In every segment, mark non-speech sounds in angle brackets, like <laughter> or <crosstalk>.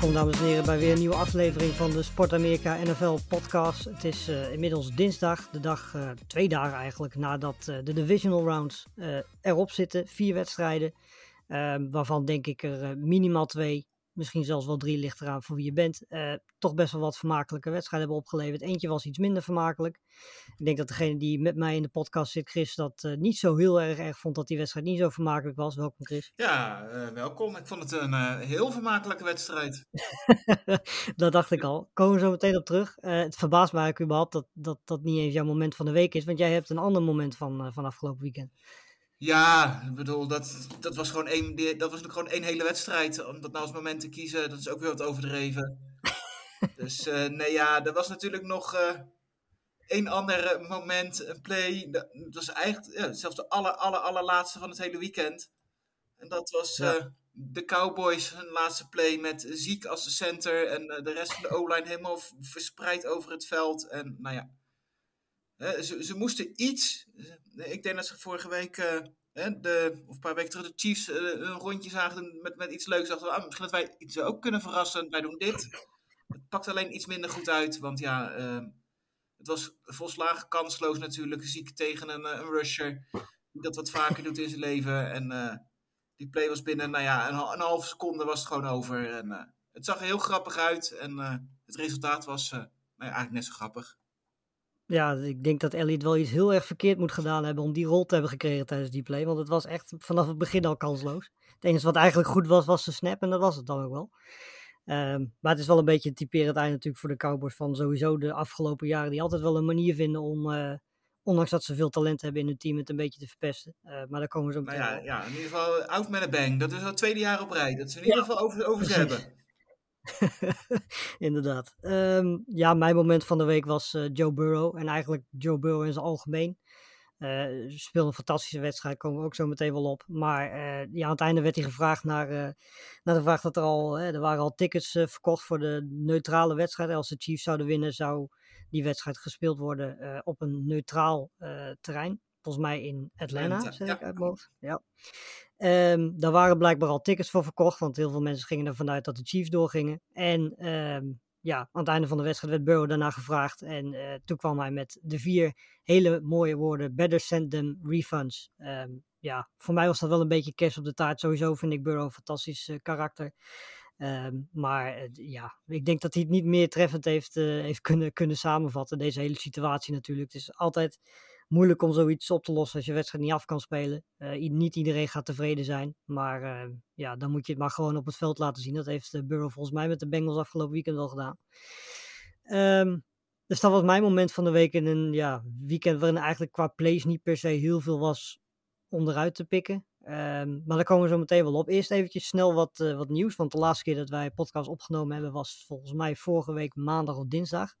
welkom dames en heren bij weer een nieuwe aflevering van de Sport Amerika NFL podcast. Het is eh, inmiddels dinsdag, de dag, eh, twee dagen eigenlijk, nadat eh, de divisional rounds erop zitten. Vier wedstrijden, ehm, waarvan denk ik er minimaal twee, misschien zelfs wel drie ligt eraan voor wie je bent. eh, toch best wel wat vermakelijke wedstrijden hebben opgeleverd. Eentje was iets minder vermakelijk. Ik denk dat degene die met mij in de podcast zit, Chris, dat eh, niet zo heel erg erg vond dat die wedstrijd niet zo vermakelijk was. Welkom Chris. Ja, eh, welkom. Ik vond het een heel vermakelijke wedstrijd. <laughs> dat dacht ik al. Komen we zo meteen op terug. Het verbaast me eigenlijk überhaupt dat, dat dat niet eens jouw moment van de week is. Want jij hebt een ander moment van, van afgelopen weekend. Ja, ik bedoel, dat, dat was gewoon één, dat was gewoon één hele wedstrijd. Om dat nou als moment te kiezen, dat is ook weer wat overdreven. <laughs> dus eh, nee, ja, er was natuurlijk nog eh één ander eh, moment, een play. Dat, was eigenlijk ja, zelfs de aller, aller, allerlaatste van het hele weekend. En dat was Ja. de Cowboys, hun laatste play met Ziek als de center. En de rest van de O-line helemaal verspreid over het veld. En nou ja, ze, ze moesten iets. Ik denk dat ze vorige week, eh, de, of een paar weken terug, de Chiefs eh, een rondje zagen met, met iets leuks. Dachten ah, misschien dat wij iets ook kunnen verrassen. Wij doen dit. Het pakt alleen iets minder goed uit, want ja, eh, het was volslagen kansloos natuurlijk. Ziek tegen een, eh, een rusher, die dat wat vaker doet in zijn leven. En eh, die play was binnen, nou ja, een, een halve seconde was het gewoon over. En eh, het zag er heel grappig uit en eh, het resultaat was eh, nou eigenlijk net zo grappig. Ja, ik denk dat Elliot wel iets heel erg verkeerd moet gedaan hebben om die rol te hebben gekregen tijdens die play. Want het was echt vanaf het begin al kansloos. Het enige wat eigenlijk goed was, was de snap. En dat was het dan ook wel. Ehm, maar het is wel een beetje typerend eind natuurlijk voor de Cowboys van sowieso de afgelopen jaren. Die altijd wel een manier vinden om, eh, ondanks dat ze veel talent hebben in hun team, het een beetje te verpesten. Eh, maar daar komen we zo Nou meteen ja, wel. ja, in ieder geval out met een bang. Dat is al het tweede jaar op rij. Dat ze in ieder geval over, over ze hebben. <laughs> Inderdaad. Ehm, ja, mijn moment van de week was eh, Joe Burrow. En eigenlijk Joe Burrow in zijn algemeen. Eh ze speelde een fantastische wedstrijd, komen we ook zo meteen wel op. Maar eh, ja, aan het einde werd hij gevraagd naar, eh, naar de vraag dat er al, eh, er waren al tickets eh, verkocht voor de neutrale wedstrijd. Als de Chiefs zouden winnen, zou die wedstrijd gespeeld worden eh, op een neutraal eh, terrein. Volgens mij in Atlanta, Atlanta, zeg ja. ik uit mijn hoofd. Ja. Ehm, daar waren blijkbaar al tickets voor verkocht, want heel veel mensen gingen ervan uit dat de Chiefs doorgingen. En ehm, ja, aan het einde van de wedstrijd werd Burrow daarna gevraagd. En eh, toen kwam hij met de vier hele mooie woorden: Better send them refunds. Ehm, ja, voor mij was dat wel een beetje kerst op de taart. Sowieso vind ik Burrow een fantastisch eh, karakter. Maar eh, ja, ik denk dat hij het niet meer treffend heeft, heeft kunnen, kunnen samenvatten. Deze hele situatie natuurlijk. Het is altijd moeilijk om zoiets op te lossen als je wedstrijd niet af kan spelen. Eh, niet iedereen gaat tevreden zijn. Maar eh, ja, dan moet je het maar gewoon op het veld laten zien. Dat heeft uh, Burrow volgens mij met de Bengals afgelopen weekend wel gedaan. Ehm, dus dat was mijn moment van de week in een ja, weekend waarin eigenlijk qua plays niet per se heel veel was om eruit te pikken. Ehm, maar daar komen we zo meteen wel op. Eerst eventjes snel wat, eh, wat nieuws. Want de laatste keer dat wij podcast opgenomen hebben was volgens mij vorige week maandag of dinsdag.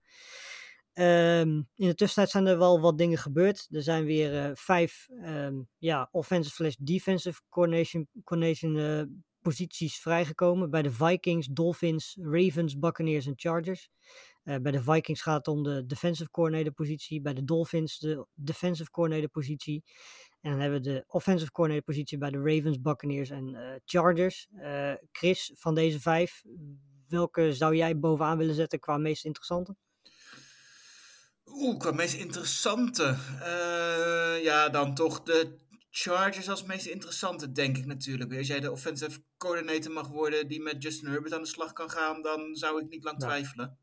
Ehm, in de tussentijd zijn er wel wat dingen gebeurd. Er zijn weer eh, vijf ehm, ja, offensive slash defensive coordination, eh, posities vrijgekomen. Bij de Vikings, Dolphins, Ravens, Buccaneers en Chargers. Eh, bij de Vikings gaat het om de defensive coordinator positie. Bij de Dolphins de defensive coordinator positie. En dan hebben we de offensive coordinator positie bij de Ravens, Buccaneers en Chargers. Chris, van deze vijf, welke zou jij bovenaan willen zetten qua meest interessante? Oeh, qua meest interessante. Eh, ja, dan toch de Chargers als meest interessante, denk ik natuurlijk. Als jij de offensive coordinator mag worden die met Justin Herbert aan de slag kan gaan, dan zou ik niet lang twijfelen.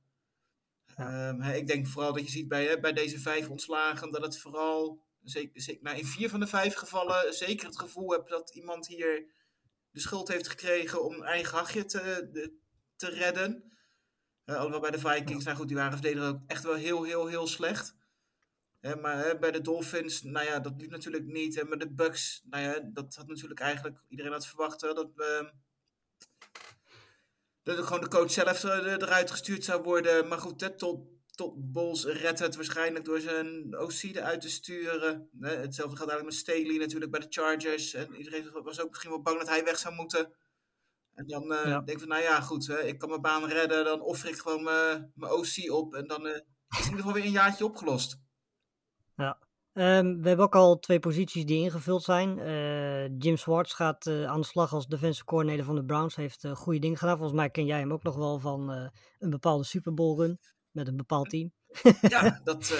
Ehm, ik denk vooral dat je ziet bij, hè, bij deze vijf ontslagen dat het vooral, zeker, zeker nou, in vier van de vijf gevallen, zeker het gevoel hebt dat iemand hier de schuld heeft gekregen om eigen hachje te, de- te redden. Uh, alhoewel bij de Vikings, nou goed, die waren verdedigen ook echt wel heel, heel, heel slecht. Maar bij de Dolphins, nou ja, dat liep natuurlijk niet. En met de Bucks, nou ja, dat had natuurlijk eigenlijk iedereen had verwacht hè, dat, uh, dat gewoon de coach zelf uh, eruit gestuurd zou worden. Maar goed, tot, tot Bols redt het waarschijnlijk door zijn OC eruit te sturen. Hetzelfde gaat eigenlijk met Staley natuurlijk bij de Chargers. En iedereen was ook misschien wel bang dat hij weg zou moeten. En dan uh, ja. denk ik van, nou ja, goed, hè, ik kan mijn baan redden. Dan offer ik gewoon mijn OC op. En dan is in ieder geval weer een jaartje opgelost. Ja. Um, we hebben ook al twee posities die ingevuld zijn. Uh, Jim Swartz gaat uh, aan de slag als defensive coordinator van de Browns. Heeft uh, goede dingen gedaan. Volgens mij ken jij hem ook nog wel van een bepaalde Super Bowl run met een bepaald team. <laughs> ja, dat,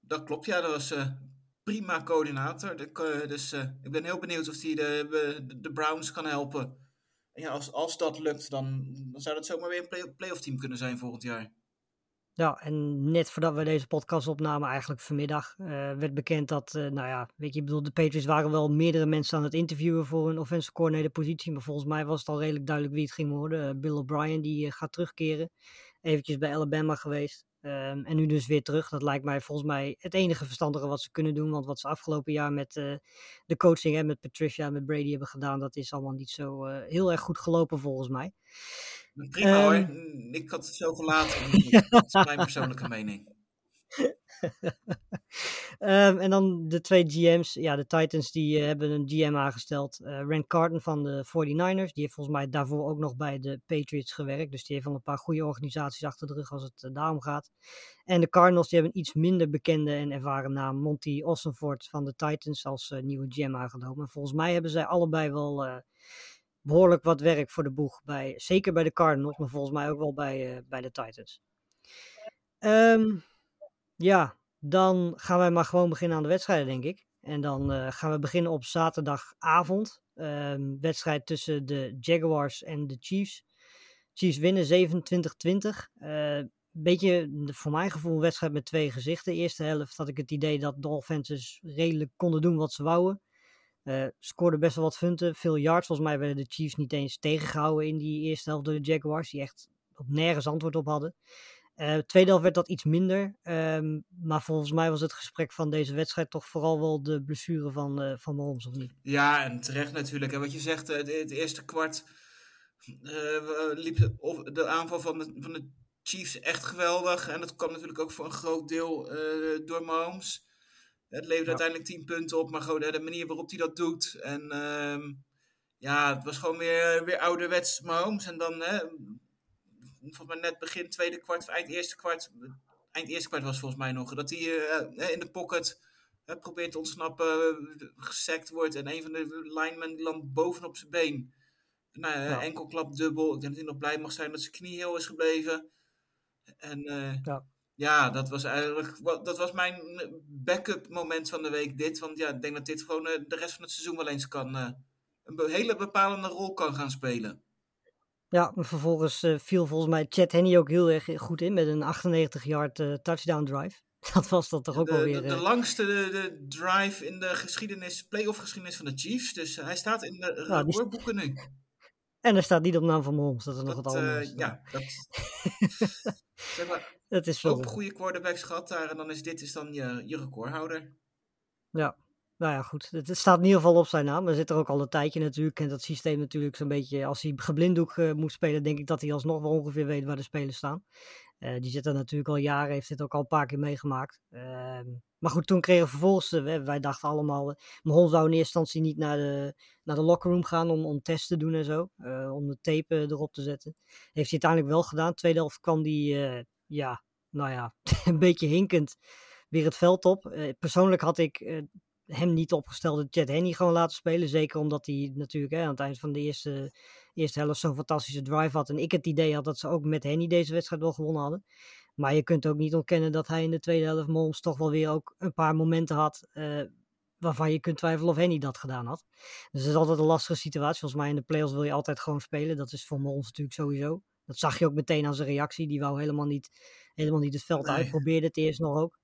dat klopt. Ja, dat was prima coördinator. dus ik ben heel benieuwd of hij de, de, de, Browns kan helpen. Ja, als, als dat lukt, dan, zou dat zomaar weer een play, playoff team kunnen zijn volgend jaar. Ja, en net voordat we deze podcast opnamen, eigenlijk vanmiddag, uh, werd bekend dat, uh, nou ja, weet je, ik bedoel, de Patriots waren wel meerdere mensen aan het interviewen voor een offensive coordinator positie, maar volgens mij was het al redelijk duidelijk wie het ging worden. Uh, Bill O'Brien, die gaat terugkeren, eventjes bij Alabama geweest. Um, en nu dus weer terug. Dat lijkt mij volgens mij het enige verstandige wat ze kunnen doen. Want wat ze afgelopen jaar met uh, de coaching, hè, met Patricia en met Brady hebben gedaan, dat is allemaal niet zo uh, heel erg goed gelopen volgens mij. Prima um, hoor. Ik had het zo gelaten. <laughs> dat is mijn persoonlijke mening. Um, <laughs> en dan de twee GM's. Ja, de Titans die uh, hebben een GM aangesteld. Uh, Rand Carton van de 49ers. Die heeft volgens mij daarvoor ook nog bij de Patriots gewerkt. Dus die heeft al een paar goede organisaties achter de rug als het uh, daarom gaat. En de Cardinals die hebben een iets minder bekende en ervaren naam. Monty Ossenford van de Titans als nieuwe GM aangenomen. En volgens mij hebben zij allebei wel behoorlijk wat werk voor de boeg. Bij, zeker bij de Cardinals, maar volgens mij ook wel bij, bij de Titans. Um, ja, dan gaan wij maar gewoon beginnen aan de wedstrijden, denk ik. En dan uh, gaan we beginnen op zaterdagavond. Um, wedstrijd tussen de Jaguars en de Chiefs. Chiefs winnen 27-20. Uh, beetje, voor mijn gevoel, een wedstrijd met twee gezichten. De eerste helft had ik het idee dat offenses redelijk konden doen wat ze wouden. Uh, scoorden best wel wat punten, veel yards. Volgens mij werden de Chiefs niet eens tegengehouden in die eerste helft door de Jaguars, die echt op nergens antwoord op hadden. Uh, tweede helft werd dat iets minder. Um, maar volgens mij was het gesprek van deze wedstrijd toch vooral wel de blessure van, uh, van Mahomes, of niet? Ja, en terecht natuurlijk. En wat je zegt, het, het eerste kwart uh, liep de aanval van de, van de Chiefs echt geweldig. En dat kwam natuurlijk ook voor een groot deel door Mahomes. Het leverde ja. uiteindelijk 10 punten op, maar gewoon de manier waarop hij dat doet. En ehm, ja, het was gewoon weer, weer ouderwets Mahomes. En dan volgens mij net begin tweede kwart, eind eerste kwart, eind eerste kwart was volgens mij nog, dat hij uh, in de pocket uh, probeert te ontsnappen, gesekt wordt en een van de linemen landt bovenop zijn been. Nou, ja. enkel klap dubbel. Ik denk dat hij nog blij mag zijn dat zijn knie heel is gebleven. En ja. ja. dat was eigenlijk dat was mijn backup moment van de week dit. Want ja, ik denk dat dit gewoon de rest van het seizoen wel eens kan een hele bepalende rol kan gaan spelen. Ja, maar vervolgens uh, viel volgens mij Chad Henney ook heel erg goed in met een 98-yard uh, touchdown drive. <laughs> Dat was dan toch ook wel weer... De, de langste de, de, drive in de geschiedenis, playoff geschiedenis van de Chiefs. Dus hij staat in de recordboeken nu. <laughs> En er staat niet op naam van Mahomes, dat is nog wat anders. ja, dat... <laughs> zeg maar, dat is ook goede quarterbacks gehad daar en dan is dit is dan je, je recordhouder. Ja, nou ja, goed. Het, staat in ieder geval op zijn naam. Er zit er ook al een tijdje natuurlijk. En dat systeem natuurlijk zo'n beetje. Als hij geblinddoek uh, moet spelen, denk ik dat hij alsnog wel ongeveer weet waar de spelers staan. Uh, die zit er natuurlijk al jaren, heeft dit ook al een paar keer meegemaakt. Uh, maar goed, toen kregen we vervolgens, wij dachten allemaal, Mahomes zou in eerste instantie niet naar de, naar de locker room gaan om, om te doen en zo. om de tape erop te zetten. Heeft hij uiteindelijk wel gedaan. Tweede helft kwam die, ja, nou ja, <laughs> een beetje hinkend weer het veld op. persoonlijk had ik hem niet opgestelde Chad Henney gewoon laten spelen. Zeker omdat hij natuurlijk hè, aan het eind van de eerste, eerste helft zo'n fantastische drive had. En ik het idee had dat ze ook met Henny deze wedstrijd wel gewonnen hadden. Maar je kunt ook niet ontkennen dat hij in de tweede helft Moms toch wel weer ook een paar momenten had. Uh, waarvan je kunt twijfelen of Henny dat gedaan had. Dus het is altijd een lastige situatie. Volgens mij in de playoffs wil je altijd gewoon spelen. Dat is voor Moms natuurlijk sowieso. Dat zag je ook meteen aan zijn reactie. Die wou helemaal niet, helemaal niet het veld uit. Probeerde het eerst nog ook.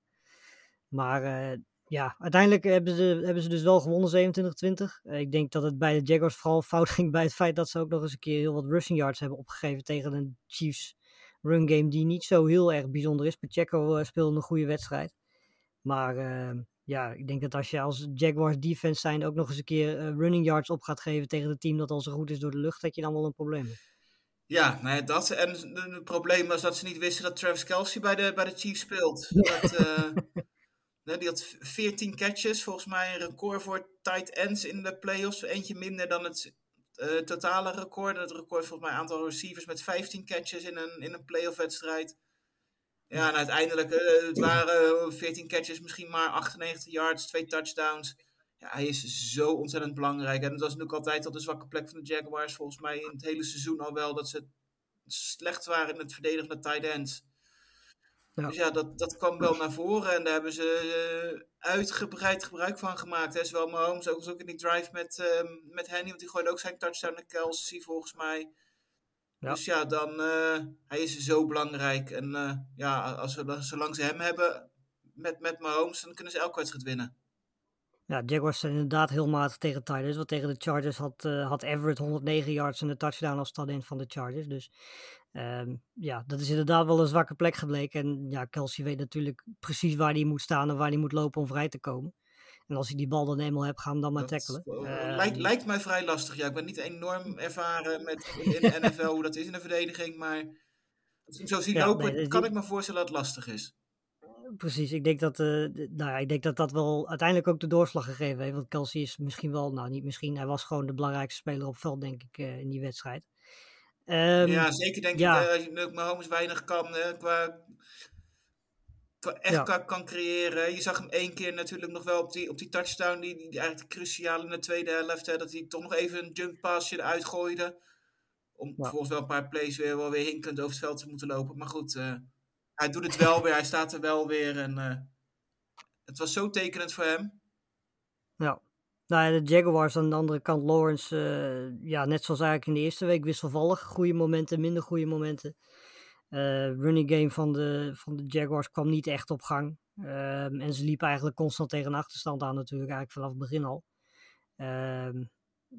Maar uh, ja, uiteindelijk hebben ze, hebben ze dus wel gewonnen 27-20. Uh, ik denk dat het bij de Jaguars vooral <laughs> fout ging bij het feit dat ze ook nog eens een keer heel wat rushing yards hebben opgegeven tegen een Chiefs run game die niet zo heel erg bijzonder is. Pacheco uh, speelde een goede wedstrijd. Maar ehm, ja, ik denk dat als je als Jaguars defense zijn ook nog eens een keer eh, running yards op gaat geven tegen het team dat al zo goed is door de lucht, dat je dan wel een probleem hebt. Ja, nou dat. En het probleem was dat ze niet wisten dat Travis Kelsey bij de, bij de Chiefs speelt. <laughs> Dat, eh, die had 14 catches, volgens mij een record voor tight ends in de playoffs. Eentje minder dan het eh, totale record. Het record volgens mij aantal receivers met 15 catches in een, in een playoff wedstrijd. Ja, en uiteindelijk, eh, het waren 14 catches, misschien maar 98 yards, twee touchdowns. Ja, hij is zo ontzettend belangrijk. En dat was natuurlijk altijd al de zwakke plek van de Jaguars. Volgens mij in het hele seizoen al wel dat ze slecht waren in het verdedigen van tight ends. Ja. Dus ja, dat, dat kwam wel naar voren. En daar hebben ze eh, uitgebreid gebruik van gemaakt. Hè. Zowel Mahomes ook, ook in die drive met, uh, met Henny. Want die gooide ook zijn touchdown naar Kelsey volgens mij. Ja. Dus ja, dan, uh, hij is zo belangrijk. En uh, ja, als we, zolang ze hem hebben met, met Mahomes, dan kunnen ze elke wedstrijd winnen. Ja, Jaguars zijn inderdaad heel matig tegen Titans. Want tegen de Chargers had, uh, had Everett 109 yards en een touchdown als stand-in van de Chargers. Dus um, ja, dat is inderdaad wel een zwakke plek gebleken. En ja, Kelsey weet natuurlijk precies waar hij moet staan en waar hij moet lopen om vrij te komen. En als hij die bal dan eenmaal hebt, ga hem dan maar dat tackelen. Uh, lijkt, lijkt mij vrij lastig. Ja, ik ben niet enorm ervaren met, in de NFL hoe dat is in de verdediging. Maar als ik zo zie <laughs> ja, lopen, nee, kan die... ik me voorstellen dat het lastig is precies. Ik denk dat, uh, nou ja, ik denk dat dat wel uiteindelijk ook de doorslag gegeven heeft. Want Kelsey is misschien wel, nou niet misschien, hij was gewoon de belangrijkste speler op veld, denk ik, uh, in die wedstrijd. Um, ja, zeker denk ja. ik uh, dat Mahomes weinig kan qua, qua echt ja. kan, kan, creëren. Je zag hem één keer natuurlijk nog wel op die, op die touchdown, die, die eigenlijk cruciaal in de tweede helft, hè, dat hij toch nog even een jump passje eruit gooide. Om ja. volgens wel een paar plays weer, wel weer hinkend over het veld te moeten lopen. Maar goed, hij doet het wel weer, hij staat er wel weer. En uh, het was zo tekenend voor hem. Ja. Nou, de Jaguars aan de andere kant, Lawrence, uh, ja, net zoals eigenlijk in de eerste week, wisselvallig. Goede momenten, minder goede momenten. Uh, running game van de, van de Jaguars kwam niet echt op gang. Um, en ze liepen eigenlijk constant tegen een achterstand aan natuurlijk, eigenlijk vanaf het begin al. Um,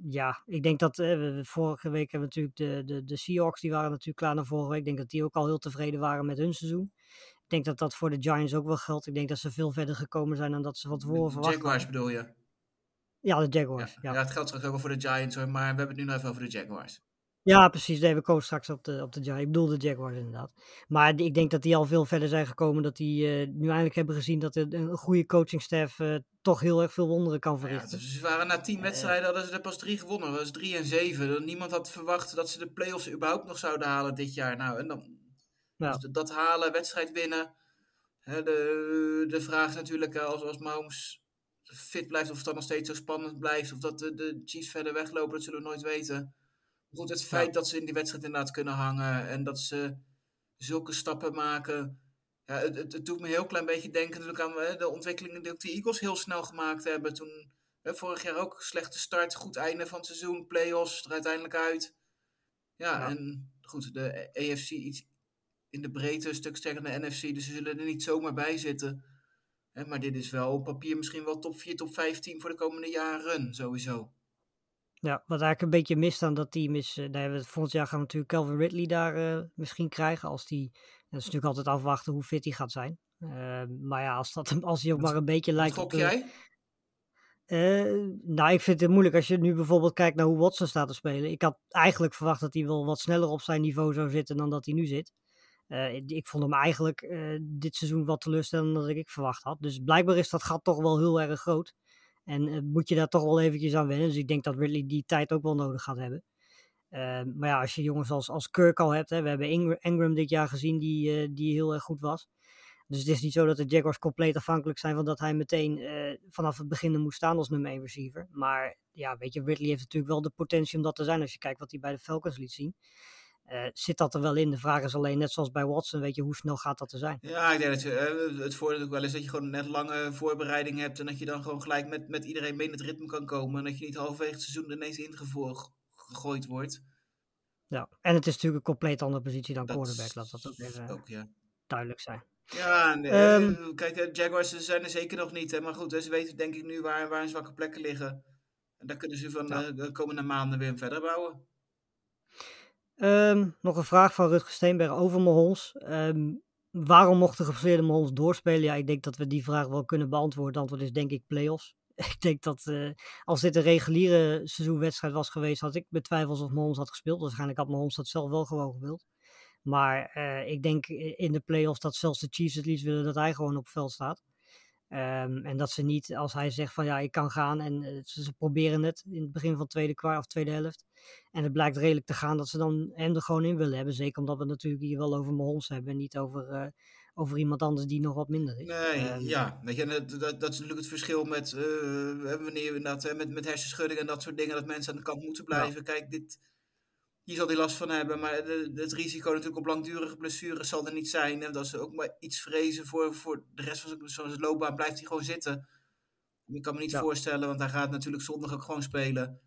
ja, ik denk dat eh, vorige week hebben we natuurlijk de, de, de Seahawks, die waren natuurlijk klaar naar vorige week. Ik denk dat die ook al heel tevreden waren met hun seizoen. Ik denk dat dat voor de Giants ook wel geldt. Ik denk dat ze veel verder gekomen zijn dan dat ze van tevoren verwachten. Jaguars bedoel je? Ja, de Jaguars. Ja, ja. het geldt straks ook wel voor de Giants hoor, maar we hebben het nu nog even over de Jaguars. Ja, precies. Nee, we komen straks op de, op de Giants. Ik bedoel de Jaguars inderdaad. Maar ik denk dat die al veel verder zijn gekomen. Dat die uh, nu eindelijk hebben gezien dat een, een goede coachingstaf uh, toch heel erg veel wonderen kan verrichten. Ja, dus ze waren na tien wedstrijden hadden ze er pas drie gewonnen. Dat was drie en zeven. Niemand had verwacht dat ze de play-offs überhaupt nog zouden halen dit jaar. Nou, en dan dus dat halen, wedstrijd winnen. Hè, de, de vraag is natuurlijk als, als Mahomes fit blijft of het dan nog steeds zo spannend blijft. Of dat de, de Chiefs verder weglopen, dat zullen we nooit weten. Goed, het feit ja. dat ze in die wedstrijd inderdaad kunnen hangen en dat ze zulke stappen maken. Ja, het, het, het doet me een heel klein beetje denken natuurlijk aan hè, de ontwikkelingen die ook de Eagles heel snel gemaakt hebben. Toen hè, vorig jaar ook slechte start, goed einde van het seizoen, playoffs er uiteindelijk uit. Ja, ja, en goed, de AFC iets in de breedte, een stuk sterker dan de NFC, dus ze zullen er niet zomaar bij zitten. Hè, maar dit is wel op papier misschien wel top 4, top 15 voor de komende jaren, sowieso. Ja, wat eigenlijk een beetje mist aan dat team is, uh, daar we volgend jaar gaan we natuurlijk Calvin Ridley daar uh, misschien krijgen. Als die, dat is natuurlijk altijd afwachten hoe fit hij gaat zijn. Uh, maar ja, als, dat, als hij ook maar een beetje lijkt op... jij? nou, ik vind het moeilijk als je nu bijvoorbeeld kijkt naar hoe Watson staat te spelen. Ik had eigenlijk verwacht dat hij wel wat sneller op zijn niveau zou zitten dan dat hij nu zit. Ik, ik, vond hem eigenlijk dit seizoen wat teleurstellender dan ik verwacht had. Dus blijkbaar is dat gat toch wel heel erg groot. En uh, moet je daar toch wel eventjes aan wennen. Dus ik denk dat Ridley die tijd ook wel nodig gaat hebben. Uh, maar ja, als je jongens als, als Kirk al hebt. Hè, we hebben Ingram, dit jaar gezien die, die heel erg goed was. Dus het is niet zo dat de Jaguars compleet afhankelijk zijn van dat hij meteen vanaf het begin moet staan als nummer 1 receiver. Maar ja, weet je, Ridley heeft natuurlijk wel de potentie om dat te zijn als je kijkt wat hij bij de Falcons liet zien. Uh, zit dat er wel in? De vraag is alleen, net zoals bij Watson, weet je, hoe snel gaat dat er zijn? Ja, ik denk dat je, uh, het voordeel ook wel is dat je gewoon net lange voorbereiding hebt en dat je dan gewoon gelijk met, met iedereen mee in het ritme kan komen en dat je niet halverwege het seizoen ineens ingegooid wordt. Ja, en het is natuurlijk een compleet andere positie dan dat quarterback, laat dat ook even ook, ja. duidelijk zijn. Ja, nee, um, kijk, Jaguars zijn er zeker nog niet, hè, maar goed, ze weten denk ik nu waar, waar hun zwakke plekken liggen. En daar kunnen ze van ja. de komende maanden weer verder bouwen. Um, nog een vraag van Rutger Steenberg over Mahomes. Um, waarom mocht de gefrustreerde Mahomes doorspelen? Ja, ik denk dat we die vraag wel kunnen beantwoorden. Het antwoord is denk ik playoffs. <laughs> ik denk dat eh, als dit een reguliere seizoenwedstrijd was geweest, had ik betwijfeld of Mahomes had gespeeld. Waarschijnlijk had Mahomes dat zelf wel gewoon gewild. Maar eh, ik denk in de playoffs dat zelfs de Chiefs het liefst willen dat hij gewoon op het veld staat. Ehm, en dat ze niet, als hij zegt van ja, ik kan gaan en eh, ze, ze, proberen het in het begin van tweede kwart of tweede helft. En het blijkt redelijk te gaan dat ze dan hem er gewoon in willen hebben. Zeker omdat we natuurlijk hier wel over Mahomes hebben en niet over, uh, over iemand anders die nog wat minder is. Nee, um, ja, weet je, dat, dat, dat, is natuurlijk het verschil met uh, wanneer we inderdaad met, met hersenschudding en dat soort dingen, dat mensen aan de kant moeten blijven. Ja. Kijk, dit, hier zal hij last van hebben, maar het risico natuurlijk op langdurige blessures zal er niet zijn. En dat ze ook maar iets vrezen voor, voor de rest van zijn, loopbaan, blijft hij gewoon zitten. Ik kan me niet ja. voorstellen, want hij gaat natuurlijk zondag ook gewoon spelen.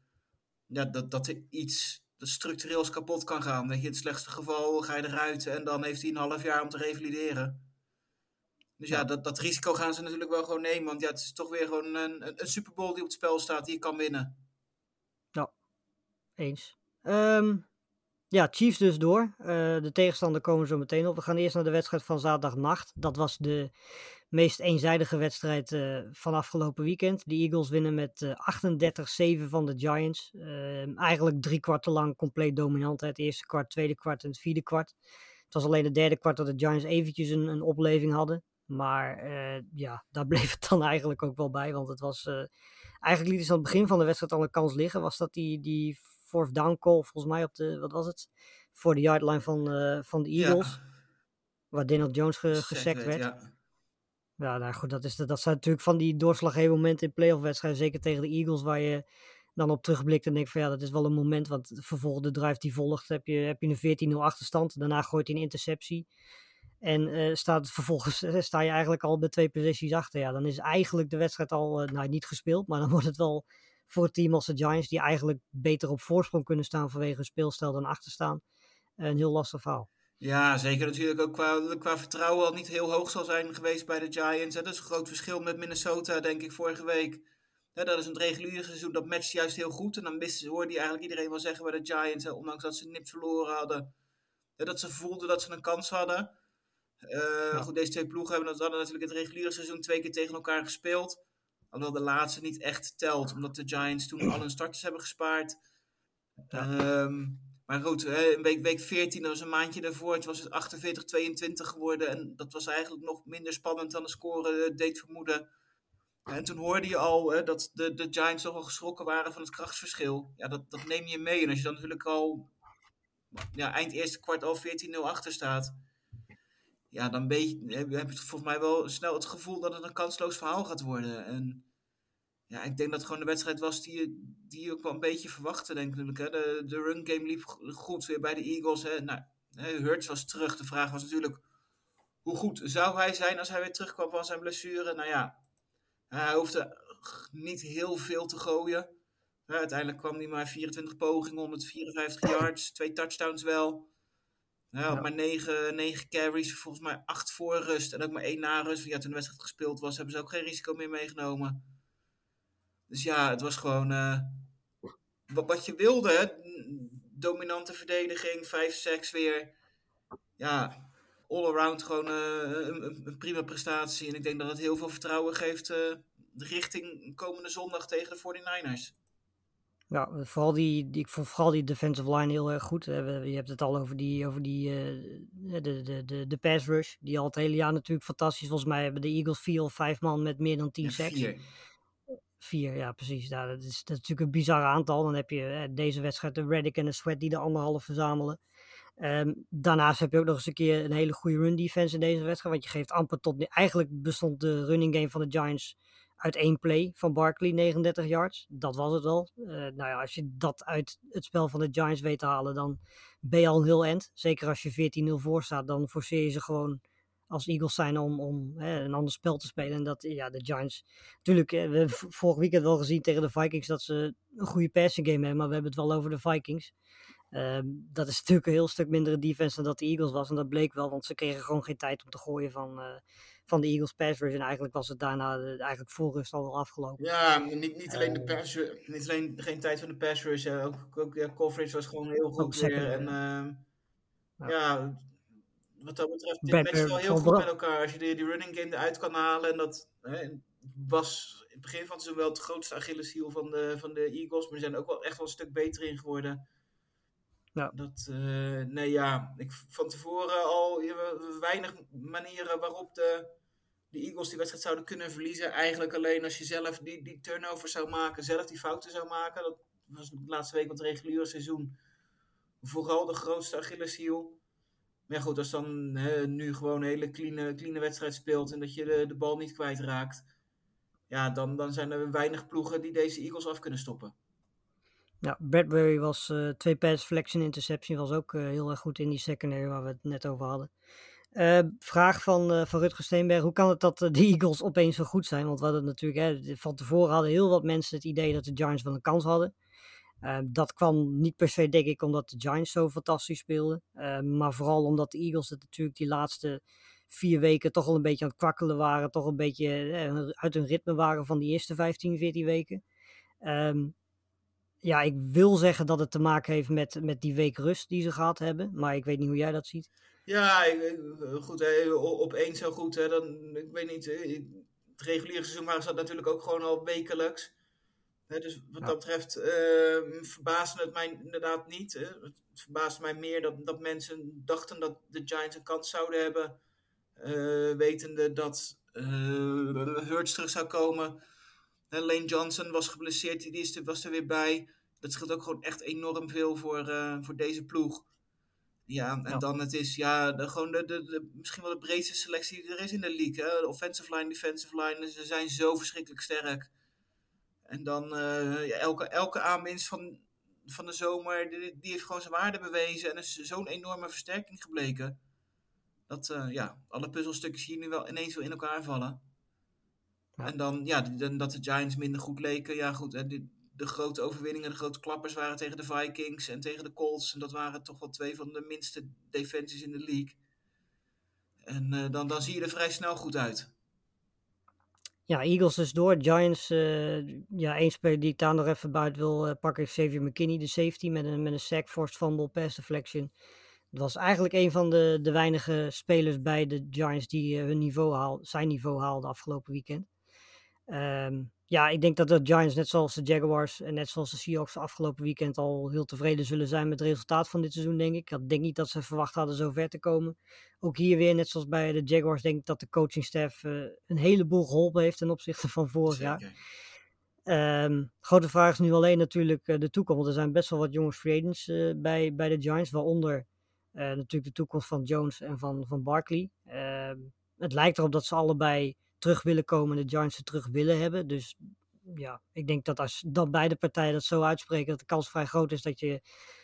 Ja, dat, dat er iets dat structureels kapot kan gaan. Weet je, in het slechtste geval ga je eruit en dan heeft hij een half jaar om te revalideren. Dus ja, dat, dat risico gaan ze natuurlijk wel gewoon nemen. Want ja, het is toch weer gewoon een, een, een Super Bowl die op het spel staat, die je kan winnen. Ja, eens. Um, ja, Chiefs dus door. Uh, de tegenstander komen zo meteen op. We gaan eerst naar de wedstrijd van zaterdagnacht. Dat was de meest eenzijdige wedstrijd uh, van afgelopen weekend. De Eagles winnen met uh, 38-7 van de Giants. Uh, eigenlijk drie kwarten lang compleet dominant. Het eerste kwart, tweede kwart en het vierde kwart. Het was alleen het derde kwart dat de Giants eventjes een, een opleving hadden. Maar eh, ja, daar <laughs> bleef het dan eigenlijk ook wel bij. Want het was... eigenlijk liet ze aan het begin van de wedstrijd al een kans liggen. Was dat die... die fourth down call, volgens mij op de, wat was het? Voor de yardline van, uh, van de Eagles. Ja. Waar Daniel Jones ge, gesekt werd. Ja. ja, nou goed, dat, is, dat zijn natuurlijk van die doorslaggevende momenten in playoff wedstrijden. Zeker tegen de Eagles, waar je dan op terugblikt en denkt van ja, dat is wel een moment. Want vervolgens de drive die volgt, heb je, heb je een 14-0 achterstand. Daarna gooit hij een interceptie. En uh, staat vervolgens sta je eigenlijk al bij twee posities achter. Ja, dan is eigenlijk de wedstrijd al uh, nou, niet gespeeld. Maar dan <laughs> wordt het wel voor het team als de Giants, die eigenlijk beter op voorsprong kunnen staan vanwege hun speelstijl dan achterstaan. Een heel lastig verhaal. Ja, zeker natuurlijk ook qua, qua vertrouwen al niet heel hoog zal zijn geweest bij de Giants. Hè. Dat is een groot verschil met Minnesota, denk ik, vorige week. Dat is een reguliere seizoen, dat matcht juist heel goed. En dan hoorde je eigenlijk iedereen wel zeggen bij de Giants, hè, ondanks dat ze nipt verloren hadden, dat ze voelden dat ze een kans hadden. Uh, ja. Goed, deze twee ploegen hebben dat hadden natuurlijk het reguliere seizoen twee keer tegen elkaar gespeeld. Alhoewel de laatste niet echt telt, omdat de Giants toen al hun starters hebben gespaard. Ja. Um, maar goed, hè, week, week 14, dat was een maandje daarvoor, het was het 48-22 geworden. En dat was eigenlijk nog minder spannend dan de score deed vermoeden. En toen hoorde je al hè, dat de, de Giants toch al geschrokken waren van het krachtsverschil. Ja, dat, dat neem je mee. En als je dan natuurlijk al ja, eind eerste kwart al 14-0 achter staat ja, dan ben je, heb je volgens mij wel snel het gevoel dat het een kansloos verhaal gaat worden. En ja, ik denk dat het gewoon de wedstrijd was die je, die je ook wel een beetje verwachtte, denk ik. Hè. De, de run game liep goed weer bij de Eagles. Hè. Nou, Hurts was terug. De vraag was natuurlijk, hoe goed zou hij zijn als hij weer terugkwam van zijn blessure? Nou ja, hij hoefde niet heel veel te gooien. Ja, uiteindelijk kwam hij maar 24 pogingen, 154 yards, twee touchdowns wel. Ja. maar 9, 9 carries, volgens mij 8 voor rust en ook maar 1 na rust. Ja, toen de wedstrijd gespeeld was, hebben ze ook geen risico meer meegenomen. Dus ja, het was gewoon uh, wat, wat, je wilde. Hè? Dominante verdediging, 5 sacks weer. Ja, all around gewoon uh, een, een, prima prestatie. En ik denk dat het heel veel vertrouwen geeft uh, richting komende zondag tegen de 49ers. Ja, vooral die, die, ik vond vooral die defensive line heel erg goed. Je hebt het al over die, over die uh, de, de, de, de pass rush, die al het hele jaar natuurlijk fantastisch. Volgens mij hebben de Eagles vier of vijf man met meer dan tien ja, sacks. Vier. ja precies. Ja, dat, is, natuurlijk een bizar aantal. Dan heb je uh, deze wedstrijd de Reddick en de Sweat die de anderhalf verzamelen. Um, daarnaast heb je ook nog eens een keer een hele goede run defense in deze wedstrijd. Want je geeft amper tot... Eigenlijk bestond de running game van de Giants uit één play van Barkley, 39 yards. Dat was het wel. Uh, nou ja, als je dat uit het spel van de Giants weet te halen, dan ben je al heel end. Zeker als je 14-0 voor staat, dan forceer je ze gewoon als Eagles zijn om, om hè, een ander spel te spelen. En dat, ja, de Giants... Natuurlijk, we hebben vorig weekend wel gezien tegen de Vikings dat ze een goede passing game hebben, maar we hebben het wel over de Vikings. Uh, dat is natuurlijk een heel stuk mindere defense dan dat de Eagles was. En dat bleek wel, want ze kregen gewoon geen tijd om te gooien van, uh, van de Eagles pass rush. En eigenlijk was het daarna de, eigenlijk voor rust al wel afgelopen. Ja, niet, niet alleen de pass niet alleen geen tijd van de pass rush. ook, ook ja, coverage was gewoon heel goed weer. En ja. Wat dat betreft dit matcht wel heel goed met elkaar. Als je de, die running game eruit kan halen. En dat hè, was in het begin van het seizoen wel het grootste Achilleshiel van de, van de Eagles. Maar die zijn er ook wel echt wel een stuk beter in geworden. Ja. Dat, eh, nee ja, ik van tevoren al weinig manieren waarop de, de Eagles die wedstrijd zouden kunnen verliezen. Eigenlijk alleen als je zelf die, die turnover zou maken, zelf die fouten zou maken. Dat was de laatste week van het reguliere seizoen vooral de grootste Achilleshiel. Maar goed, als dan nu gewoon een hele clean, clean wedstrijd speelt en dat je de, bal niet kwijtraakt. Ja, dan, dan zijn er weinig ploegen die deze Eagles af kunnen stoppen. Ja, Bradbury was eh, twee pass flexion interception, was ook eh, heel erg goed in die secondary waar we het net over hadden. Eh, vraag van, eh, van Rutger Steenberg, hoe kan het dat eh, de Eagles opeens zo goed zijn? Want we hadden natuurlijk, hè, van tevoren hadden heel wat mensen het idee dat de Giants wel een kans hadden. Eh, dat kwam niet per se, denk ik, omdat de Giants zo fantastisch speelden. eh, maar vooral omdat de Eagles het natuurlijk die laatste vier weken toch al een beetje aan het kwakkelen waren. Toch een beetje eh, uit hun ritme waren van die eerste 15, 14 weken. Ehm, ja, ik wil zeggen dat het te maken heeft met, met die week rust die ze gehad hebben. Maar ik weet niet hoe jij dat ziet. Ja, ik- goed, hè, o- op één zo goed. Hè, dan, ik weet niet, hè, het reguliere seizoen waren ze natuurlijk ook gewoon al wekelijks. Dus wat Ja. dat betreft eh verbaasde het mij inderdaad niet. Hè. Het verbaasde mij meer dat, dat mensen dachten dat de Giants een kans zouden hebben. eh, wetende dat eh Hurts terug zou komen. Hè, Lane Johnson was geblesseerd, die is was er weer bij. Dat scheelt ook gewoon echt enorm veel voor, eh, voor deze ploeg. Ja, en Ja. dan het is ja, de, gewoon de, de, de, misschien wel de breedste selectie die er is in de league. Hè? De offensive line, defensive line, ze zijn zo verschrikkelijk sterk. En dan eh, ja, elke, elke aanwinst van, van de zomer, die, die heeft gewoon zijn waarde bewezen. En is zo'n enorme versterking gebleken. Dat eh, ja, alle puzzelstukjes hier nu wel ineens wel in elkaar vallen. Ja. En dan, ja, dat de Giants minder goed leken. Ja, goed, hè, de, de grote overwinningen, de grote klappers waren tegen de Vikings en tegen de Colts. En dat waren toch wel twee van de minste defensies in de league. En eh, dan, dan zie je er vrij snel goed uit. Ja, Eagles is door. Giants, eh, ja, één speler die ik daar nog even buiten wil eh, pakken is Xavier McKinney, de safety, met een, met een sack, forced fumble, pass deflection. Dat was eigenlijk een van de, de weinige spelers bij de Giants die eh, hun niveau haal, zijn niveau haalden afgelopen weekend. Ehm, ja, ik denk dat de Giants, net zoals de Jaguars en net zoals de Seahawks afgelopen weekend, al heel tevreden zullen zijn met het resultaat van dit seizoen, denk ik. Ik denk niet dat ze verwacht hadden zo ver te komen. Ook hier weer, net zoals bij de Jaguars, denk ik dat de coachingstaff eh, een heleboel geholpen heeft ten opzichte van vorig jaar. Ehm, grote vraag is nu alleen natuurlijk eh, de toekomst. Want er zijn best wel wat jonge free agents eh, bij, bij de Giants, waaronder natuurlijk de toekomst van Jones en van, van Barkley. Ehm, het lijkt erop dat ze allebei terug willen komen en de Giants ze terug willen hebben. Dus ja, ik denk dat als dat beide partijen dat zo uitspreken, dat de kans vrij groot is dat, je,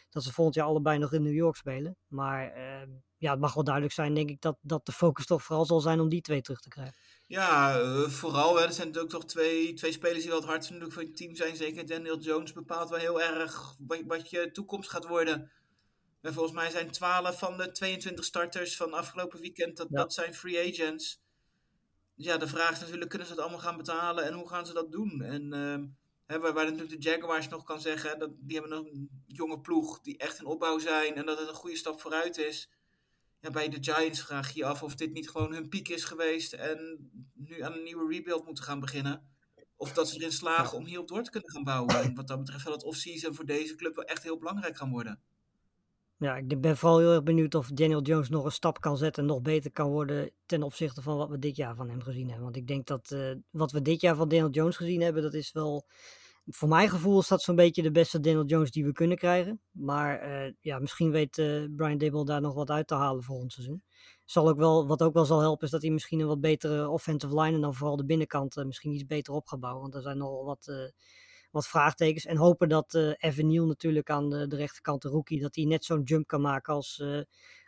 dat ze volgend jaar allebei nog in New York spelen. Maar ehm, ja, het mag wel duidelijk zijn, denk ik, dat, dat de focus toch vooral zal zijn om die twee terug te krijgen. Ja, eh, vooral. Hè, er zijn natuurlijk toch twee, twee spelers die wel het hardst natuurlijk voor je team zijn. Zeker Daniel Jones bepaalt wel heel erg wat, wat je toekomst gaat worden. En volgens mij zijn 12 van de 22 starters van afgelopen weekend, dat, Ja. dat zijn free agents. Dus ja, de vraag is natuurlijk, kunnen ze dat allemaal gaan betalen en hoe gaan ze dat doen? En ehm, hè, waar, waar natuurlijk de Jaguars nog kan zeggen, dat, die hebben nog een jonge ploeg die echt in opbouw zijn en dat het een goede stap vooruit is. Ja, bij de Giants vraag je je af of dit niet gewoon hun piek is geweest en nu aan een nieuwe rebuild moeten gaan beginnen. Of dat ze erin slagen om hierop door te kunnen gaan bouwen. En wat dat betreft zal het off-season voor deze club wel echt heel belangrijk gaan worden. Ja, ik ben vooral heel erg benieuwd of Daniel Jones nog een stap kan zetten en nog beter kan worden ten opzichte van wat we dit jaar van hem gezien hebben. Want ik denk dat eh, wat we dit jaar van Daniel Jones gezien hebben, dat is wel, voor mijn gevoel is dat zo'n beetje de beste Daniel Jones die we kunnen krijgen. Maar eh, ja, misschien weet eh, Brian Dable daar nog wat uit te halen volgend seizoen. Zal ook wel, wat ook wel zal helpen is dat hij misschien een wat betere offensive line en dan vooral de binnenkant misschien iets beter op gaat bouwen. Want er zijn nogal wat... eh, wat vraagtekens. En hopen dat eh Evan Neal natuurlijk aan de, de rechterkant, de rookie, dat hij net zo'n jump kan maken als, eh,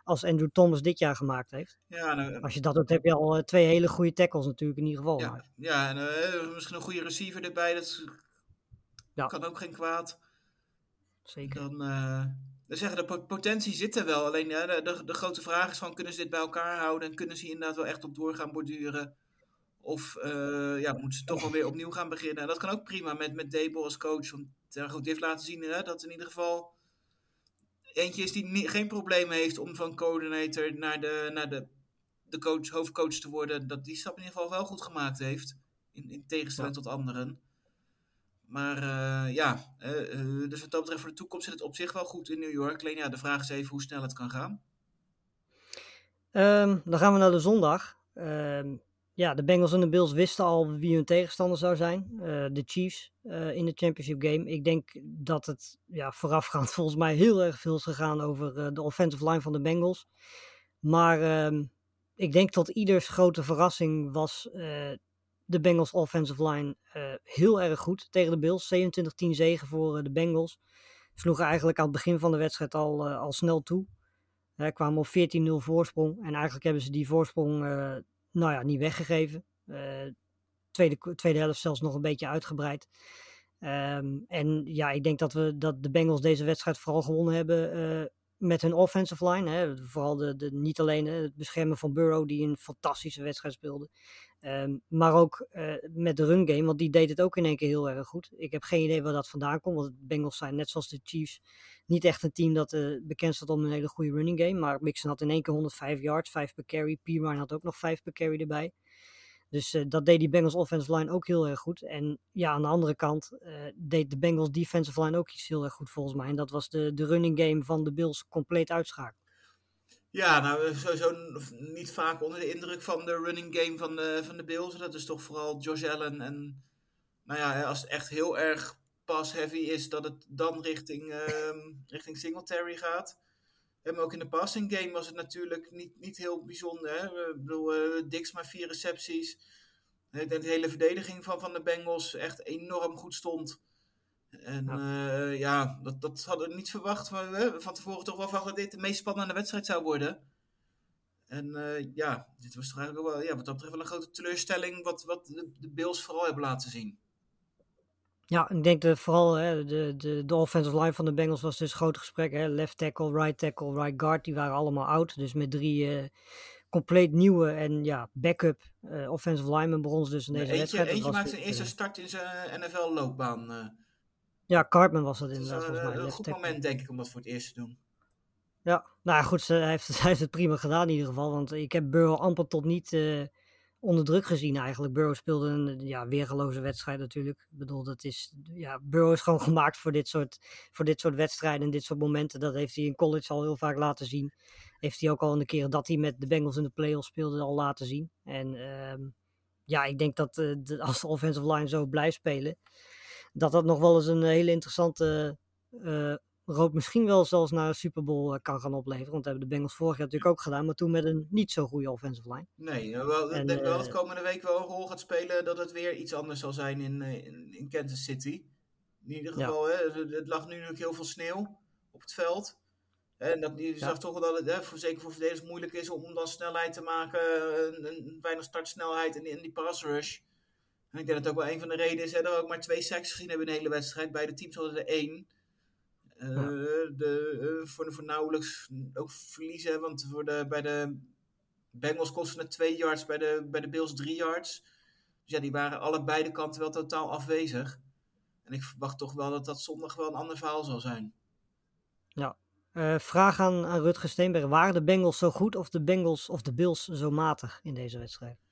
als Andrew Thomas dit jaar gemaakt heeft. Ja, nou, Als je dat doet, heb je al eh, twee hele goede tackles natuurlijk in ieder geval. ja, Maar, ja en eh, misschien een goede receiver erbij. Dat is- Ja. kan ook geen kwaad. zeker. Dan, eh, dan zeggen de pot- potentie zit er wel. Alleen de, de, de grote vraag is van, kunnen ze dit bij elkaar houden? En kunnen ze inderdaad wel echt op doorgaan borduren? Of eh, ja, moeten ze toch wel weer opnieuw gaan beginnen? En dat kan ook prima met, met Dable als coach. Want ja, goed, heeft laten zien hè, dat in ieder geval eentje is die geen probleem heeft om van coördinator naar de, naar de, de coach, hoofdcoach te worden. Dat die stap in ieder geval wel goed gemaakt heeft. In, in tegenstelling tot anderen. Maar eh, ja, eh, dus wat dat betreft voor de toekomst zit het op zich wel goed in New York. Alleen ja, de vraag is even hoe snel het kan gaan. Ehm, dan gaan we naar de zondag. Ehm, ja, de Bengals en de Bills wisten al wie hun tegenstander zou zijn. Eh, de Chiefs eh, in de championship game. Ik denk dat het ja, voorafgaand <laughs> volgens mij heel erg veel is gegaan over eh, de offensive line van de Bengals. Maar ehm, ik denk tot ieders grote verrassing was de Bengals offensive line heel erg goed tegen de Bills. 27-10 zegen voor de Bengals. Sloegen eigenlijk aan het begin van de wedstrijd al, al snel toe. Kwamen op 14-0 voorsprong. En eigenlijk hebben ze die voorsprong nou ja, niet weggegeven. Eh, tweede, tweede helft zelfs nog een beetje uitgebreid. Ehm, en ja, ik denk dat, we, dat de Bengals deze wedstrijd vooral gewonnen hebben eh, met hun offensive line. Hè. Vooral de, de, niet alleen het beschermen van Burrow, die een fantastische wedstrijd speelde. Ehm, maar ook eh, met de run game, want die deed het ook in één keer heel erg goed. Ik heb geen idee waar dat vandaan komt, want de Bengals zijn net zoals de Chiefs niet echt een team dat eh, bekend staat om een hele goede running game. Maar Mixon had in één keer 105 yards, 5 per carry. P. Had ook nog 5 per carry erbij. Dus eh, dat deed die Bengals offensive line ook heel erg goed. En ja, aan de andere kant deed de Bengals defensive line ook iets heel erg goed volgens mij. En dat was de, de running game van de Bills compleet uitschakelen. Ja, nou, sowieso niet vaak onder de indruk van de running game van de, van de Bills. Dat is toch vooral Josh Allen. En nou ja, als het echt heel erg pass-heavy is, dat het dan richting, ehm, richting Singletary gaat. En ook in de passing game was het natuurlijk niet, niet heel bijzonder. Hè? Ik bedoel, eh, Dix maar vier recepties. De hele verdediging van, van de Bengals echt enorm goed stond. En ja, ja dat, dat hadden we niet verwacht. We hebben van tevoren toch wel verwacht dat dit de meest spannende wedstrijd zou worden. En uh, ja, dit was toch eigenlijk wel, ja, wat dat betreft wel een grote teleurstelling wat, wat de, de Bills vooral hebben laten zien. Ja, ik denk dat vooral hè, de, de, de offensive line van de Bengals was dus groot gesprek. Hè. Left tackle, right tackle, right guard, die waren allemaal oud. Dus met drie uh, compleet nieuwe en ja, backup uh, offensive linemen begonnen ze dus in deze eentje, wedstrijd. Eentje maakte zijn eerste start in zijn NFL-loopbaan. Ja, Cartman was dat inderdaad volgens mij. Een goed moment denk ik om dat voor het eerst te doen. Ja, nou goed, hij heeft, <laughs> hij heeft het prima gedaan in ieder geval. Want ik heb Burrow amper tot niet uh, onder druk gezien eigenlijk. Burrow speelde een ja, weergeloze wedstrijd natuurlijk. Ik bedoel, dat is, ja, Burrow is gewoon <laughs> gemaakt voor dit, soort, voor dit soort wedstrijden en dit soort momenten. Dat heeft hij in college al heel vaak laten zien. Heeft hij ook al een keer dat hij met de Bengals in de playoffs speelde al laten zien. En uh, ja, ik denk dat uh, de, als de offensive line zo blijft spelen, dat dat nog wel eens een hele interessante uh, rood misschien wel zelfs naar een Super Bowl kan gaan opleveren. Want dat hebben de Bengals vorig jaar natuurlijk ook gedaan, maar toen met een niet zo goede offensive line. Nee, wel, ik denk wel dat komende week wel een rol gaat spelen dat het weer iets anders zal zijn in, in, in Kansas City. In ieder geval, ja. hè, het lag nu natuurlijk heel veel sneeuw op het veld. En dat, je zag toch wel dat het hè, voor, zeker voor verdedigers moeilijk is om dan snelheid te maken, een, een weinig startsnelheid in, in die pass rush. En ik denk dat het ook wel een van de redenen is hè, dat we ook maar twee sacks gezien hebben in de hele wedstrijd. Beide teams hadden er één. Uh, ja. de, uh, voor, de, voor nauwelijks ook verliezen, want voor de, bij de Bengals kostte het twee yards, bij de, bij de Bills drie yards. Dus ja, die waren allebei de kanten wel totaal afwezig. En ik verwacht toch wel dat dat zondag wel een ander verhaal zal zijn. Ja, uh, vraag aan, aan Rutger Steenberg. Waren de Bengals zo goed of de Bengals of de Bills zo matig in deze wedstrijd?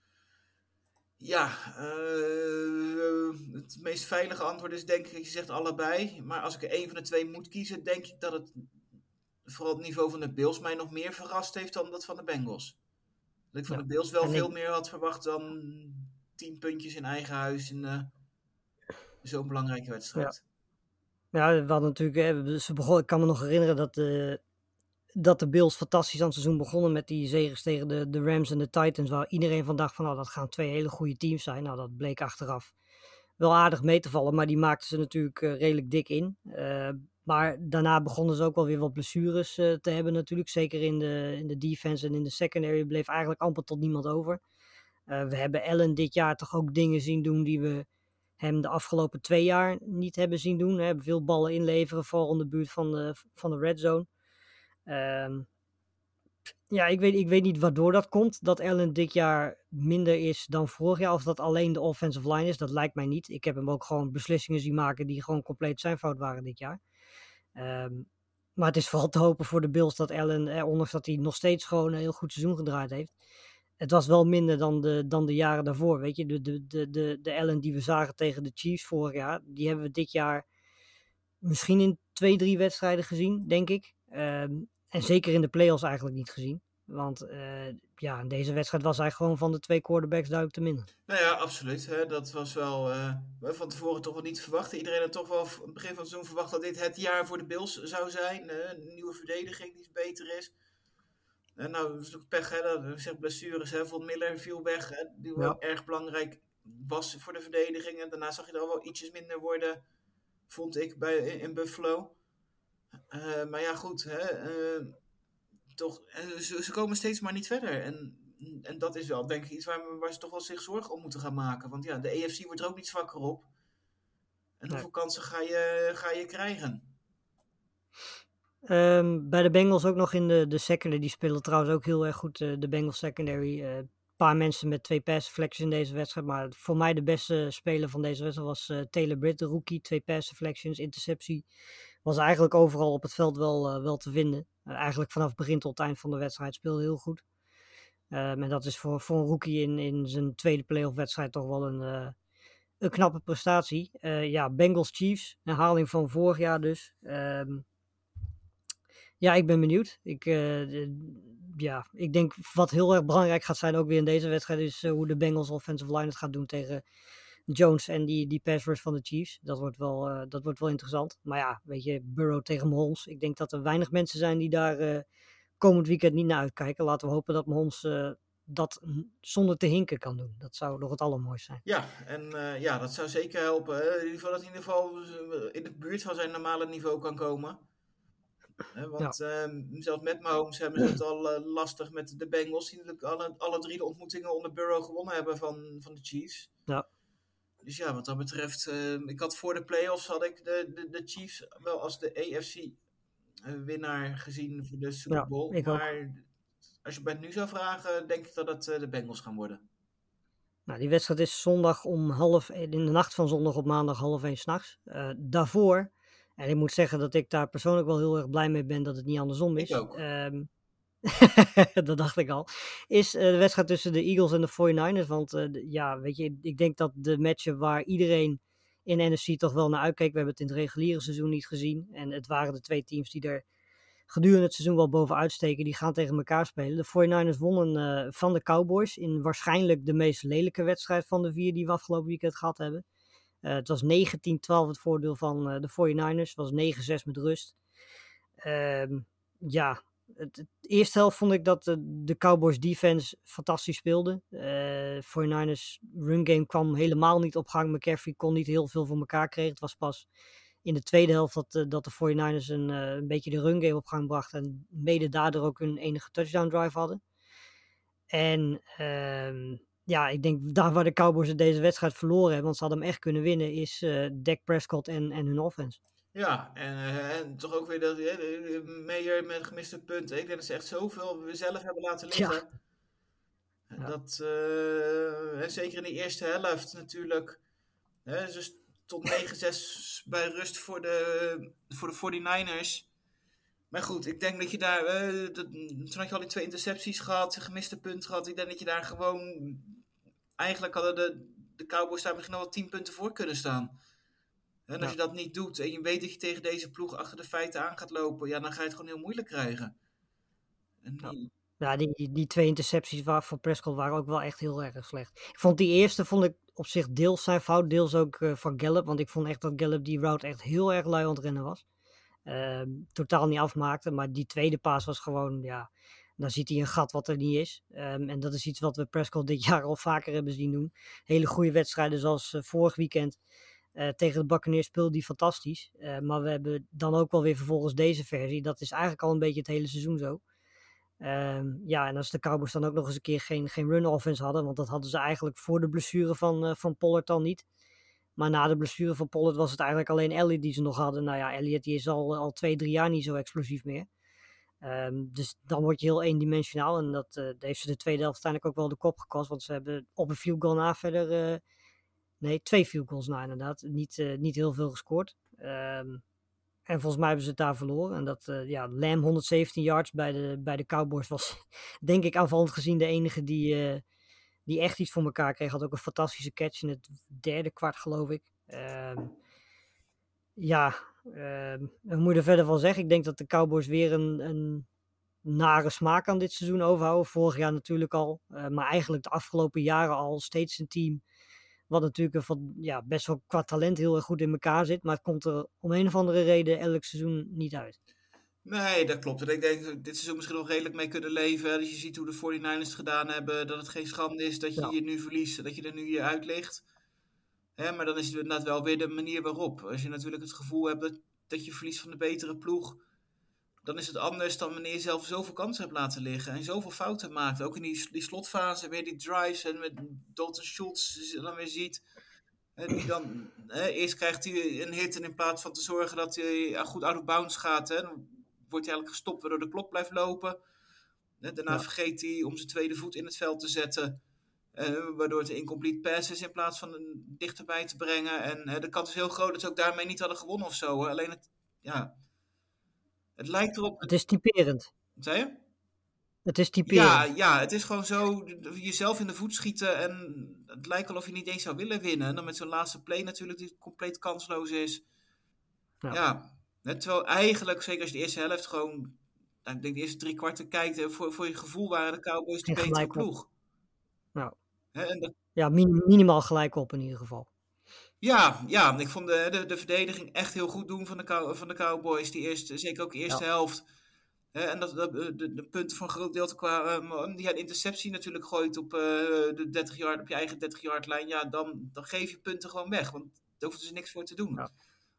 Ja, uh, het meest veilige antwoord is denk ik, je zegt allebei. Maar als ik er één van de twee moet kiezen, denk ik dat het vooral het niveau van de Bills mij nog meer verrast heeft dan dat van de Bengals. Dat ik van ja. de Bills wel en veel ik... meer had verwacht dan tien puntjes in eigen huis in uh, zo'n belangrijke wedstrijd. Ja. ja, we hadden natuurlijk, dus begon, ik kan me nog herinneren dat de, dat de Bills fantastisch aan het seizoen begonnen met die zegens tegen de, de Rams en de Titans. Waar iedereen van dacht van nou dat gaan twee hele goede teams zijn. Nou dat bleek achteraf wel aardig mee te vallen. Maar die maakten ze natuurlijk uh, redelijk dik in. Uh, maar daarna begonnen ze ook wel weer wat blessures uh, te hebben natuurlijk. Zeker in de, in de defense en in de secondary bleef eigenlijk amper tot niemand over. Eh, we hebben Allen dit jaar toch ook dingen zien doen die we hem de afgelopen twee jaar niet hebben zien doen. We hebben veel ballen inleveren, vooral in de buurt van de, van de red zone. Um, ja, ik weet, ik weet niet waardoor dat komt. Dat Allen dit jaar minder is dan vorig jaar. Of dat alleen de offensive line is. Dat lijkt mij niet. Ik heb hem ook gewoon beslissingen zien maken die gewoon compleet zijn fout waren dit jaar. Um, maar het is vooral te hopen voor de Bills dat Allen, eh, ondanks dat hij nog steeds gewoon een heel goed seizoen gedraaid heeft. Het was wel minder dan de, dan de jaren daarvoor. Weet je, de, de, de, de, de Allen die we zagen tegen de Chiefs vorig jaar, die hebben we dit jaar misschien in twee, drie wedstrijden gezien, denk ik. Ehm, en zeker in de playoffs eigenlijk niet gezien. Want uh, ja, in deze wedstrijd was hij gewoon van de twee quarterbacks duidelijk te minder. Nou ja, absoluut. Hè. Dat was wel uh, van tevoren toch wel niet verwacht. Iedereen had toch wel aan het begin van het seizoen verwacht dat dit het jaar voor de Bills zou zijn. Uh, een nieuwe verdediging die beter is. En nou, dat is ook pech, hè. Dat, zeg, blessures, hè. Von Miller viel weg, hè, die wel ja. erg belangrijk was voor de verdediging. En daarna zag je er al wel ietsjes minder worden, vond ik, bij, in, in Buffalo. Maar ja, goed, hè toch, ze, ze, komen steeds maar niet verder. En, en dat is wel, denk ik, iets waar, waar ze toch wel zich zorgen om moeten gaan maken. Want ja, de EFC wordt er ook niet zwakker op. En hoeveel kansen ga je, ga je krijgen? Um, bij de Bengals ook nog in de, de secondary. Die spelen trouwens ook heel erg goed, uh, de Bengals secondary. Een uh, paar mensen met twee pass in deze wedstrijd. Maar voor mij de beste speler van deze wedstrijd was uh, Taylor Britt, de rookie. Twee pass interceptie. Was eigenlijk overal op het veld wel, wel te vinden. eigenlijk vanaf begin tot eind van de wedstrijd speelde heel goed. Um, en dat is voor, voor een rookie in, in zijn tweede playoff wedstrijd toch wel een, een knappe prestatie. ja, Bengals Chiefs, herhaling van vorig jaar dus. Um, ja, ik ben benieuwd. Ik, ja, ik denk wat heel erg belangrijk gaat zijn ook weer in deze wedstrijd is hoe de Bengals offensive line het gaat doen tegen Jones en die, die pass rush van de Chiefs. Dat wordt, wel, uh, dat wordt wel interessant. Maar ja, weet je, Burrow tegen Mahomes. Ik denk dat er weinig mensen zijn die daar komend weekend niet naar uitkijken. Laten we hopen dat Mahomes dat zonder te hinken kan doen. Dat zou nog het allermooiste zijn. Ja, en ja, dat zou zeker helpen. In ieder geval dat hij in ieder geval in de buurt van zijn normale niveau kan komen. He, want ja. uh, zelfs met Mahomes hebben ze het al lastig met de Bengals. Die natuurlijk alle, alle drie de ontmoetingen onder Burrow gewonnen hebben van, van de Chiefs. Ja. Dus ja, wat dat betreft, uh, ik had voor de playoffs had ik de, de, de Chiefs wel als de AFC eh, winnaar gezien voor de Super Bowl. Ja, maar ook. als je het nu zou vragen, denk ik dat het de Bengals gaan worden. Nou, die wedstrijd is zondag om half, in de nacht van zondag op maandag half één s'nachts. daarvoor en ik moet zeggen dat ik daar persoonlijk wel heel erg blij mee ben dat het niet andersom is. Um, <laughs> dat dacht ik al. Is uh, de wedstrijd tussen de Eagles en de 49ers. Want de, ja, weet je, ik denk dat de matchen waar iedereen in NFC toch wel naar uitkeek. We hebben het in het reguliere seizoen niet gezien. En het waren de twee teams die er gedurende het seizoen wel bovenuit steken. Die gaan tegen elkaar spelen. De 49ers wonnen uh, van de Cowboys in waarschijnlijk de meest lelijke wedstrijd van de vier die we afgelopen weekend gehad hebben. Het was 19-12 het voordeel van de 49ers. Het was 9-6 met rust. Uh, ja, het, het, eerste helft vond ik dat de, Cowboys defense fantastisch speelde. Uh, 49ers run game kwam helemaal niet op gang. McCaffrey kon niet heel veel voor elkaar krijgen. Het was pas in de tweede helft dat, uh, dat de 49ers een, uh, een beetje de run game op gang brachten. En mede daardoor ook hun enige touchdown drive hadden. En ehm, ja, ik denk daar waar de Cowboys deze wedstrijd verloren hebben, want ze hadden hem echt kunnen winnen, is uh, Dak Prescott en, en hun offense. Ja, en, uh, en toch ook weer dat uh, Meijer met gemiste punten. Ik denk dat ze echt zoveel we zelf hebben laten liggen. Ja. Dat, en zeker in de eerste helft natuurlijk. dus tot 9-6 bij rust voor de, voor de 49ers. Maar goed, ik denk dat je daar, uh, dat, toen had je al die twee intercepties gehad, gemiste punten gehad. Ik denk dat je daar gewoon, eigenlijk hadden de, de Cowboys daar misschien al wel 10 punten voor kunnen staan. En als ja. je dat niet doet en je weet dat je tegen deze ploeg achter de feiten aan gaat lopen, ja, dan ga je het gewoon heel moeilijk krijgen. En die... Ja, die, die twee intercepties van Prescott waren ook wel echt heel erg slecht. Ik vond die eerste vond ik op zich deels zijn fout, deels ook uh, van Gallup. Want ik vond echt dat Gallup die route echt heel erg lui aan het rennen was. Uh, totaal niet afmaakte. Maar die tweede paas was gewoon, ja, dan ziet hij een gat wat er niet is. Um, en dat is iets wat we Prescott dit <laughs> jaar al vaker hebben zien doen. Hele goede wedstrijden zoals uh, vorig weekend. Uh, tegen de Buccaneers speelde die fantastisch. Uh, maar we hebben dan ook wel weer vervolgens deze versie. Dat is eigenlijk al een beetje het hele seizoen zo. Um, ja, en als de Cowboys dan ook nog eens een keer geen, geen run offense hadden. Want dat hadden ze eigenlijk voor de blessure van, van Pollard al niet. Maar na de blessure van Pollard was het eigenlijk alleen Elliot die ze nog hadden. Nou ja, Elliot die is al, al twee, drie jaar niet zo explosief meer. Um, dus dan word je heel eendimensionaal. En dat, uh, heeft ze de tweede helft uiteindelijk ook wel de kop gekost. Want ze hebben op een field goal na verder... Nee, twee field goals na inderdaad. Niet, uh, niet heel veel gescoord. Um, En volgens mij hebben ze het daar verloren. En dat, uh, ja, Lamb 117 yards bij de, bij de Cowboys was, <laughs> denk ik, aanvallend gezien de enige die, uh, die echt iets voor elkaar kreeg. Had ook een fantastische catch in het derde kwart, geloof ik. Uh, ja, uh, wat moet je er verder van zeggen? Ik denk dat de Cowboys weer een, een nare smaak aan dit seizoen overhouden. Vorig jaar natuurlijk al, maar eigenlijk de afgelopen jaren al steeds een team. Wat natuurlijk van, ja, best wel qua talent heel erg goed in elkaar zit. Maar het komt er om een of andere reden elk seizoen niet uit. Nee, dat klopt. Ik denk dat dit seizoen misschien nog redelijk mee kunnen leven. Dat je ziet hoe de 49ers het gedaan hebben. Dat het geen schande is dat je ja. je nu verliest. Dat je er nu je uit ligt. Hè, maar dan is het inderdaad wel weer de manier waarop. Als je natuurlijk het gevoel hebt dat, dat je verliest van de betere ploeg. Dan is het anders dan wanneer je zelf zoveel kansen hebt laten liggen. En zoveel fouten maakt. Ook in die, die slotfase weer die drives. En met Dalton Schultz dan weer ziet. Die dan, hè, eerst krijgt hij een hit en in plaats van te zorgen dat hij goed out of bounds gaat. Hè, dan wordt hij eigenlijk gestopt waardoor de klok blijft lopen. Daarna ja. vergeet hij om zijn tweede voet in het veld te zetten. Uh, waardoor het een incomplete pass is in plaats van een dichterbij te brengen. En uh, de kans is heel groot dat ze ook daarmee niet hadden gewonnen of zo. Hè. Alleen het, ja, het lijkt erop. Het is typerend. Wat zei je? Het is typerend. Ja, ja, het is gewoon zo jezelf in de voet schieten. En het lijkt alsof je niet eens zou willen winnen. En dan met zo'n laatste play natuurlijk die compleet kansloos is. Ja. ja. Terwijl eigenlijk, zeker als je de eerste helft gewoon. Nou, ik denk de eerste drie kwarten kijkt. Voor, voor je gevoel waren de Cowboys de betere ploeg. Nou. He. Ja, min, minimaal gelijk op in ieder geval. Ja, ja ik vond de, de, de verdediging echt heel goed doen van de, van de Cowboys. Die eerste, zeker ook de eerste ja. helft. He, en dat, dat, de, de, punten van groot deel qua. Um, die had interceptie natuurlijk gooit op, uh, de 30 yard, op je eigen 30 yard lijn. Ja, dan, dan geef je punten gewoon weg. Want daar hoeft ze niks voor te doen. Ja.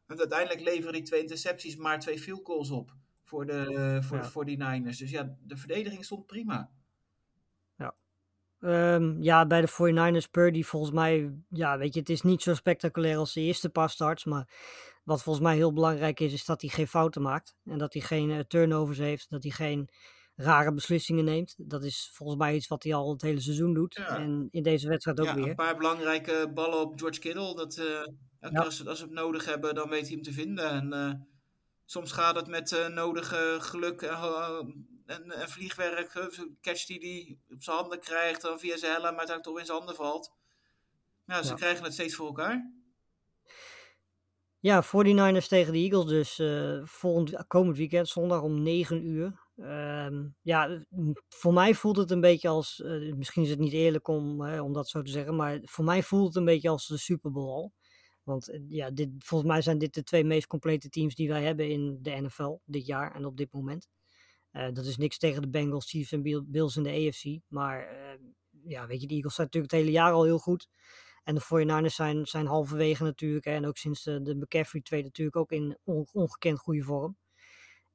Want uiteindelijk leveren die twee intercepties maar twee field goals op. Voor, de, uh, voor, ja. voor die Niners. Dus ja, de verdediging stond prima. Um, ja, bij de 49ers Purdy volgens mij, ja, weet je, het is niet zo spectaculair als de eerste paar starts, maar wat volgens mij heel belangrijk is, is dat hij geen fouten maakt en dat hij geen uh, turnovers heeft, dat hij geen rare beslissingen neemt. Dat is volgens mij iets wat hij al het hele seizoen doet ja. en in deze wedstrijd ook ja, weer. een paar belangrijke ballen op George Kittle, dat uh, ja. als, ze, als ze het nodig hebben, dan weet hij hem te vinden en uh, soms gaat het met nodige geluk en, en vliegwerk, een catch die hij op zijn handen krijgt, dan via zijn helm, maar uiteindelijk toch in zijn handen valt. Nou, ze ja. krijgen het steeds voor elkaar. Ja, 49ers tegen de Eagles dus uh, volgend, komend weekend, zondag om 9 uur. Uh, ja, voor mij voelt het een beetje als, uh, misschien is het niet eerlijk om, hè, om dat zo te zeggen, maar voor mij voelt het een beetje als de Super Bowl al. Want uh, ja, dit, volgens mij zijn dit de twee meest complete teams die wij hebben in de NFL dit jaar en op dit moment. Uh, dat is niks tegen de Bengals, Chiefs en Bills in de AFC. Maar uh, ja, weet je, de Eagles zijn natuurlijk het hele jaar al heel goed. En de 49ers zijn, zijn halverwege natuurlijk. En ook sinds de, de McCaffrey trade natuurlijk ook in on, ongekend goede vorm.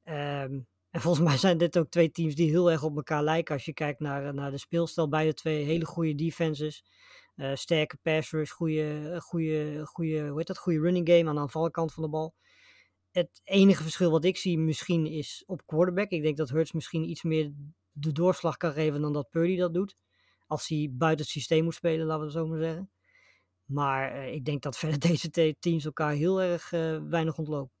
Um, en <laughs> volgens mij zijn dit ook twee teams die heel erg op elkaar lijken. Als je kijkt naar, naar de speelstijl. Beide twee hele goede defenses. Uh, sterke pass rush. Goede, goede, goede, hoe heet dat? goede running game aan de aanvallenkant van de bal het enige verschil wat ik zie misschien is op quarterback. Ik denk dat Hurts misschien iets meer de doorslag kan geven dan dat Purdy dat doet. Als hij buiten het systeem moet spelen, laten we het zo maar zeggen. Maar uh, ik denk dat <laughs> verder deze teams elkaar heel erg uh, weinig ontlopen.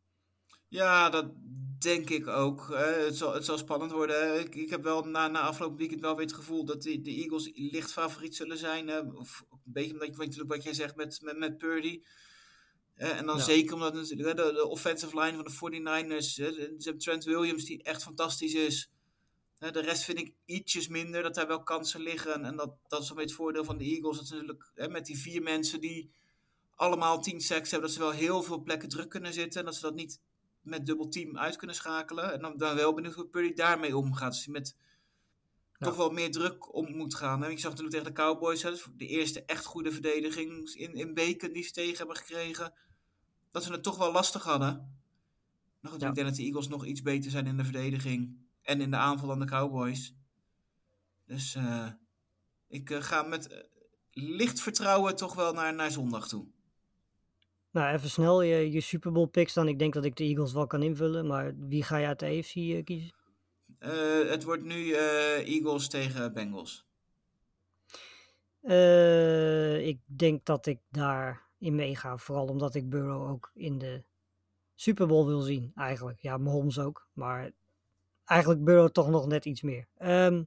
Ja, dat denk ik ook. Uh, het, zal, het zal spannend worden. Ik, ik heb wel na, na afgelopen weekend wel weer het gevoel dat de, de Eagles licht favoriet zullen zijn. of een beetje omdat je natuurlijk wat jij zegt met, met, met Purdy. En dan ja. zeker omdat natuurlijk de, de, offensive line van de 49ers, uh, ze hebben Trent Williams die echt fantastisch is. De rest vind ik ietsjes minder, dat daar wel kansen liggen. En dat, dat is een beetje het voordeel van de Eagles. Dat ze natuurlijk met die vier mensen die allemaal tien sacks hebben, dat ze wel heel veel plekken druk kunnen zitten. En dat ze dat niet met dubbel team uit kunnen schakelen. En dan ben wel benieuwd hoe Purdy daarmee omgaat. Dus hij met ja. toch wel meer druk om moet gaan. En ik zag natuurlijk tegen de Cowboys, hè, de eerste echt goede verdediging in, in weken die ze tegen hebben gekregen dat ze het toch wel lastig hadden. Nog ja. Ik denk dat de Eagles nog iets beter zijn in de verdediging en in de aanval dan de Cowboys. Dus uh, ik uh, ga met uh, licht vertrouwen toch wel naar, naar zondag toe. Nou, even snel je, je Super Bowl picks dan. Ik denk dat ik de Eagles wel kan invullen, maar wie ga je uit de AFC kiezen? het wordt nu Eagles tegen Bengals. ik denk dat ik daar in meega. Vooral omdat ik Burrow ook in de Super Bowl wil zien, eigenlijk. Ja, Mahomes ook. Maar eigenlijk Burrow toch nog net iets meer. Ehm,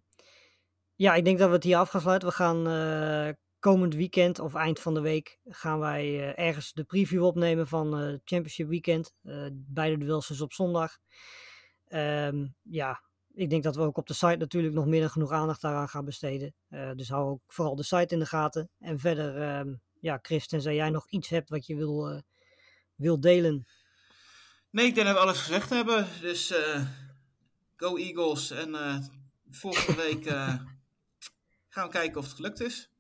ja, ik denk dat we het hier af gaan sluiten. We gaan eh, komend weekend of eind van de week gaan wij eh, ergens de preview opnemen van eh Championship Weekend. Beide duels dus op zondag. Ehm, ja, ik denk dat we ook op de site natuurlijk nog meer dan genoeg aandacht daaraan gaan besteden. Dus hou ook vooral de site in de gaten. En verder, ehm, ja, Chris, tenzij jij nog iets hebt wat je wil, eh, wil delen. Nee, ik denk dat we alles gezegd hebben. Dus eh, go Eagles. En eh, volgende week gaan we kijken of het gelukt is.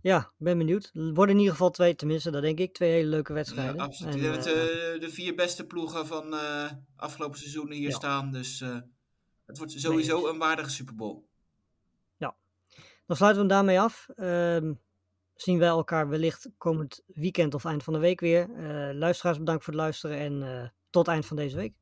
Ja, ik ben benieuwd. Worden in ieder geval twee, tenminste, dat denk ik. Twee hele leuke Ja, wedstrijden. absoluut. En, Ik denk dat eh, eh, de vier beste ploegen van afgelopen seizoenen hier Ja. staan. Dus het wordt sowieso een waardige Super Bowl. Dan sluiten we hem daarmee af. Ehm, zien wij elkaar wellicht komend weekend of eind van de week weer. Eh, luisteraars, bedankt voor het luisteren en eh, tot eind van deze week.